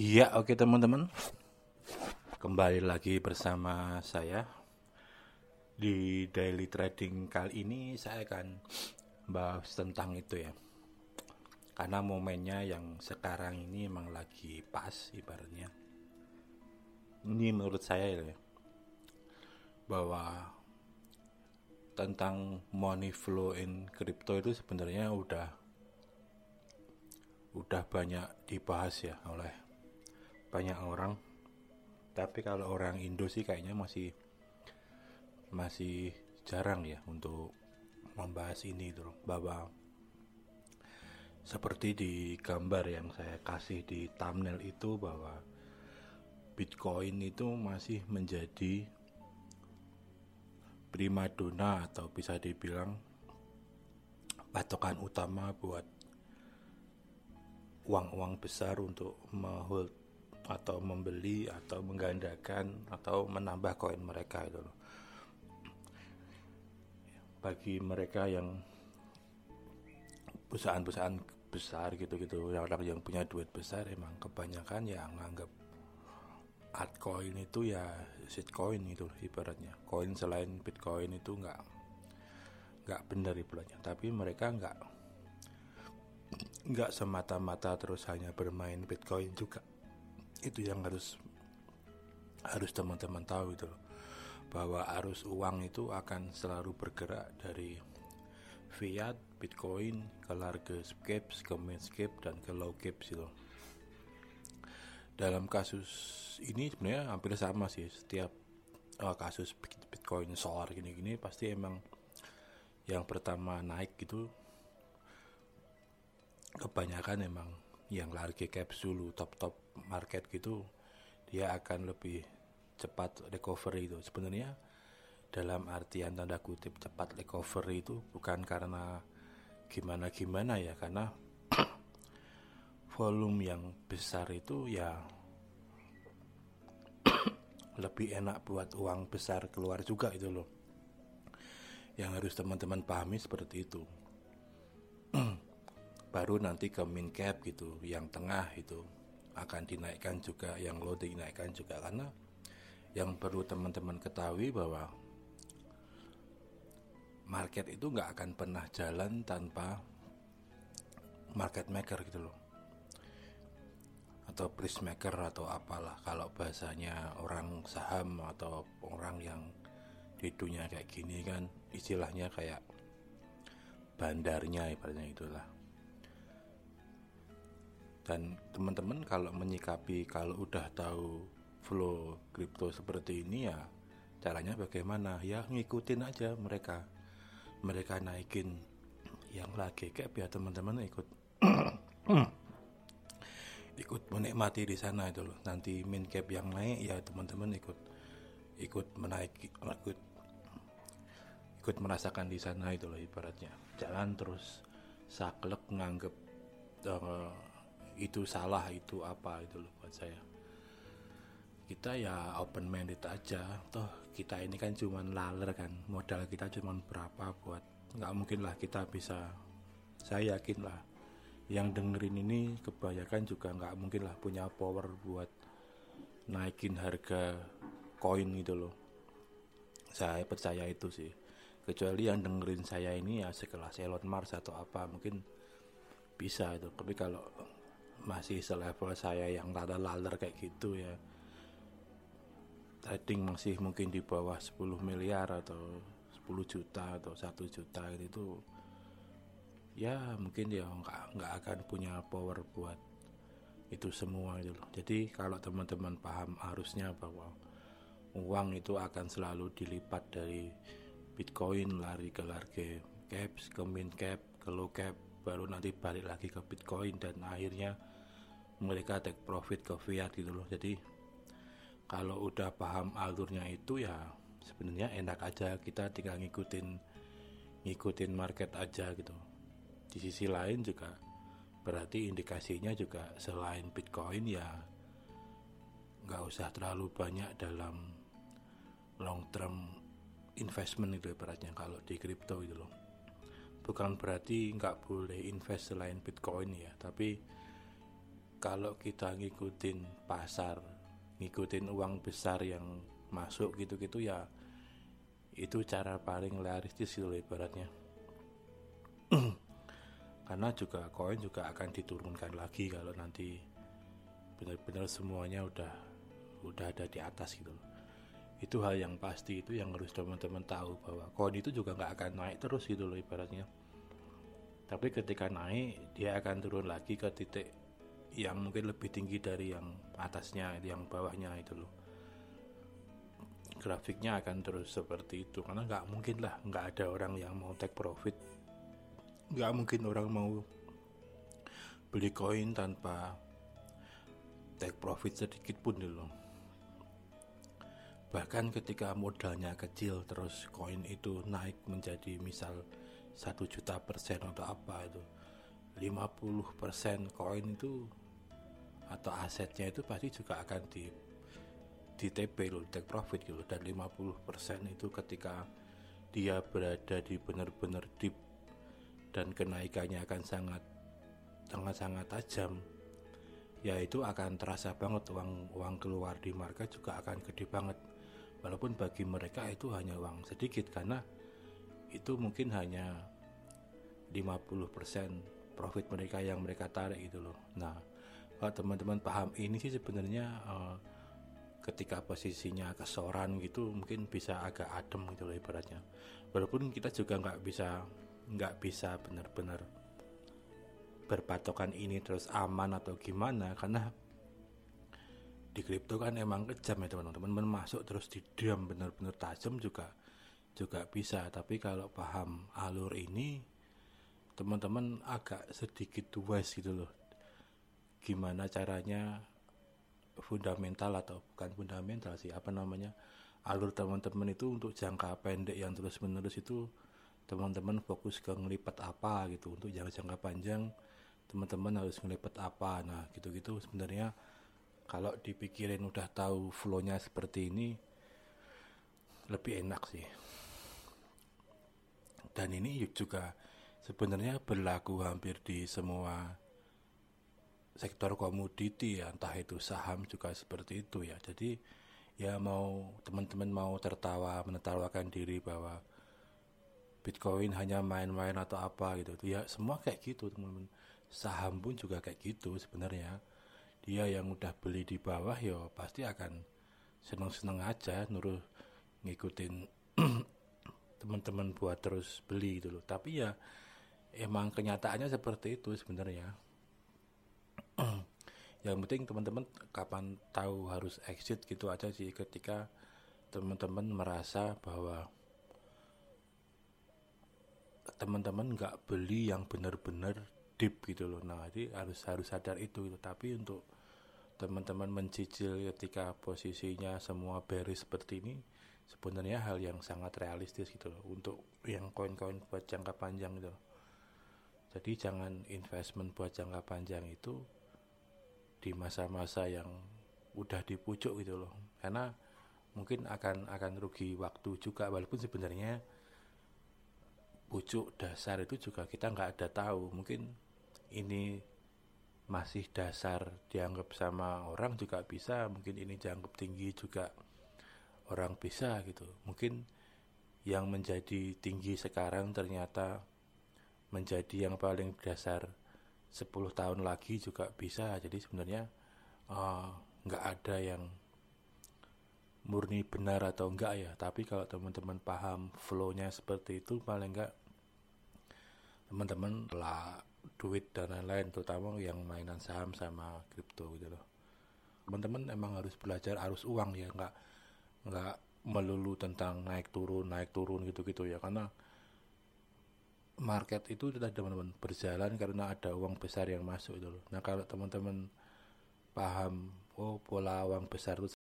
Iya, oke teman-teman. Kembali lagi bersama saya di daily trading kali ini saya akan bahas tentang itu ya. Karena momennya yang sekarang ini emang lagi pas ibaratnya. Ini menurut saya ya bahwa tentang money flow in crypto itu sebenarnya udah udah banyak dibahas ya oleh banyak orang. Tapi kalau orang Indo sih kayaknya masih masih jarang ya untuk membahas ini tuh bahwa seperti di gambar yang saya kasih di thumbnail itu bahwa Bitcoin itu masih menjadi primadona atau bisa dibilang patokan utama buat uang-uang besar untuk mehold atau membeli atau menggandakan atau menambah koin mereka itu loh. Bagi mereka yang perusahaan-perusahaan besar gitu-gitu, yang orang yang punya duit besar emang kebanyakan ya nganggap altcoin itu ya shitcoin itu ibaratnya. Koin selain bitcoin itu nggak nggak benar ibaratnya. Tapi mereka nggak nggak semata-mata terus hanya bermain bitcoin juga itu yang harus harus teman-teman tahu itu bahwa arus uang itu akan selalu bergerak dari fiat, bitcoin, ke large caps, ke mid cap dan ke low caps itu dalam kasus ini sebenarnya hampir sama sih. Setiap uh, kasus Bitcoin solar gini-gini pasti emang yang pertama naik gitu kebanyakan emang yang large cap dulu top top market gitu dia akan lebih cepat recovery itu. Sebenarnya dalam artian tanda kutip cepat recovery itu bukan karena gimana gimana ya karena volume yang besar itu ya lebih enak buat uang besar keluar juga itu loh. Yang harus teman-teman pahami seperti itu baru nanti ke min cap gitu yang tengah itu akan dinaikkan juga yang low dinaikkan juga. Karena yang perlu teman-teman ketahui bahwa market itu nggak akan pernah jalan tanpa market maker gitu loh. Atau prismaker atau apalah. Kalau bahasanya orang saham atau orang yang di dunia kayak gini kan istilahnya kayak bandarnya ibaratnya itulah dan teman-teman kalau menyikapi kalau udah tahu flow kripto seperti ini ya caranya bagaimana? Ya ngikutin aja mereka. Mereka naikin yang lagi. Kayak biar teman-teman ikut ikut menikmati di sana itu loh. Nanti min cap yang naik ya teman-teman ikut ikut menaiki ikut ikut merasakan di sana itu loh ibaratnya. Jangan terus saklek nganggep uh, itu salah itu apa? Itu loh buat saya. Kita ya open minded aja. Toh kita ini kan cuman laler kan. Modal kita cuman berapa buat nggak mungkin lah kita bisa. Saya yakin lah yang dengerin ini kebanyakan juga nggak mungkin lah punya power buat naikin harga koin gitu loh. Saya percaya itu sih. Kecuali yang dengerin saya ini ya sekelas Elon Musk atau apa mungkin bisa itu. Tapi kalau masih selevel saya yang rada laler kayak gitu ya trading masih mungkin di bawah 10 miliar atau 10 juta atau satu juta itu ya mungkin ya nggak nggak akan punya power buat itu semua itu loh. Jadi kalau teman-teman paham harusnya bahwa uang itu akan selalu dilipat dari Bitcoin lari ke large caps ke min cap ke low cap baru nanti balik lagi ke Bitcoin dan akhirnya mereka take profit ke fiat gitu loh. Jadi kalau udah paham alurnya itu ya sebenarnya enak aja. Kita tinggal ngikutin ngikutin market aja gitu. Di sisi lain juga berarti indikasinya juga selain Bitcoin ya nggak usah terlalu banyak dalam long term investment itu ibaratnya kalau di crypto itu loh. Bukan berarti nggak boleh invest selain Bitcoin ya tapi kalau kita ngikutin pasar ngikutin uang besar yang masuk gitu-gitu ya itu cara paling realistis gitu ibaratnya. Karena juga koin juga akan diturunkan lagi kalau nanti benar-benar semuanya udah udah ada di atas gitu itu hal yang pasti itu yang harus teman-teman tahu bahwa koin itu juga nggak akan naik terus gitu loh ibaratnya. Tapi ketika naik dia akan turun lagi ke titik yang mungkin lebih tinggi dari yang atasnya yang bawahnya itu loh. Grafiknya akan terus seperti itu karena nggak mungkin lah nggak ada orang yang mau take profit. Nggak mungkin orang mau beli koin tanpa take profit sedikit pun dulu bahkan ketika modalnya kecil terus koin itu naik menjadi misal satu juta persen atau apa itu 50 persen koin itu atau asetnya itu pasti juga akan di di TP loh, take profit gitu dan 50% itu ketika dia berada di benar-benar deep dan kenaikannya akan sangat sangat sangat tajam ya itu akan terasa banget uang uang keluar di market juga akan gede banget. Walaupun bagi mereka itu hanya uang sedikit karena itu mungkin hanya 50% profit mereka yang mereka tarik gitu loh. Nah teman-teman paham ini sih sebenarnya uh, ketika posisinya kesoran gitu mungkin bisa agak adem gitu loh ibaratnya. Walaupun kita juga nggak bisa nggak bisa benar-benar berpatokan ini terus aman atau gimana karena di kripto kan emang kejam ya teman-teman. Masuk terus di diam benar-benar tajam juga juga bisa. Tapi kalau paham alur ini teman-teman agak sedikit wise gitu loh gimana caranya fundamental atau bukan fundamental sih apa namanya alur teman-teman itu untuk jangka pendek yang terus menerus itu teman-teman fokus ke ngelipat apa gitu. Untuk jangka jangka panjang teman-teman harus ngelipat apa. Nah gitu-gitu sebenarnya kalau dipikirin udah tahu flownya seperti ini lebih enak sih. Dan ini juga sebenarnya berlaku hampir di semua sektor komoditi ya entah itu saham juga seperti itu ya. Jadi ya mau teman-teman mau tertawa menertawakan diri bahwa Bitcoin hanya main-main atau apa gitu. Ya semua kayak gitu teman-teman. Saham pun juga kayak gitu sebenarnya. Dia yang udah beli di bawah ya pasti akan seneng-seneng aja nurut ngikutin teman-teman buat terus beli gitu loh. Tapi ya emang kenyataannya seperti itu sebenarnya yang penting teman-teman kapan tahu harus exit gitu aja sih ketika teman-teman merasa bahwa teman-teman nggak beli yang benar-benar deep gitu loh. Nah jadi harus harus sadar itu gitu. tapi untuk teman-teman mencicil ketika posisinya semua bearish seperti ini sebenarnya hal yang sangat realistis gitu loh. Untuk yang koin-koin buat jangka panjang gitu jadi jangan investment buat jangka panjang itu di masa-masa yang udah di pucuk gitu loh. Karena mungkin akan akan rugi waktu juga walaupun sebenarnya pucuk dasar itu juga kita nggak ada tahu. Mungkin ini masih dasar dianggap sama orang juga bisa mungkin ini dianggap tinggi juga orang bisa gitu. Mungkin yang menjadi tinggi sekarang ternyata menjadi yang paling dasar 10 tahun lagi juga bisa. Jadi sebenarnya eh, nggak uh, ada yang murni benar atau enggak ya. Tapi kalau teman-teman paham flownya seperti itu paling enggak teman-teman lah duit dan lain-lain terutama yang mainan saham sama kripto gitu loh. Teman-teman emang harus belajar arus uang ya nggak nggak melulu tentang naik turun naik turun gitu gitu ya. Karena market itu sudah teman-teman berjalan karena ada uang besar yang masuk itu loh. Nah kalau teman-teman paham oh pola uang besar itu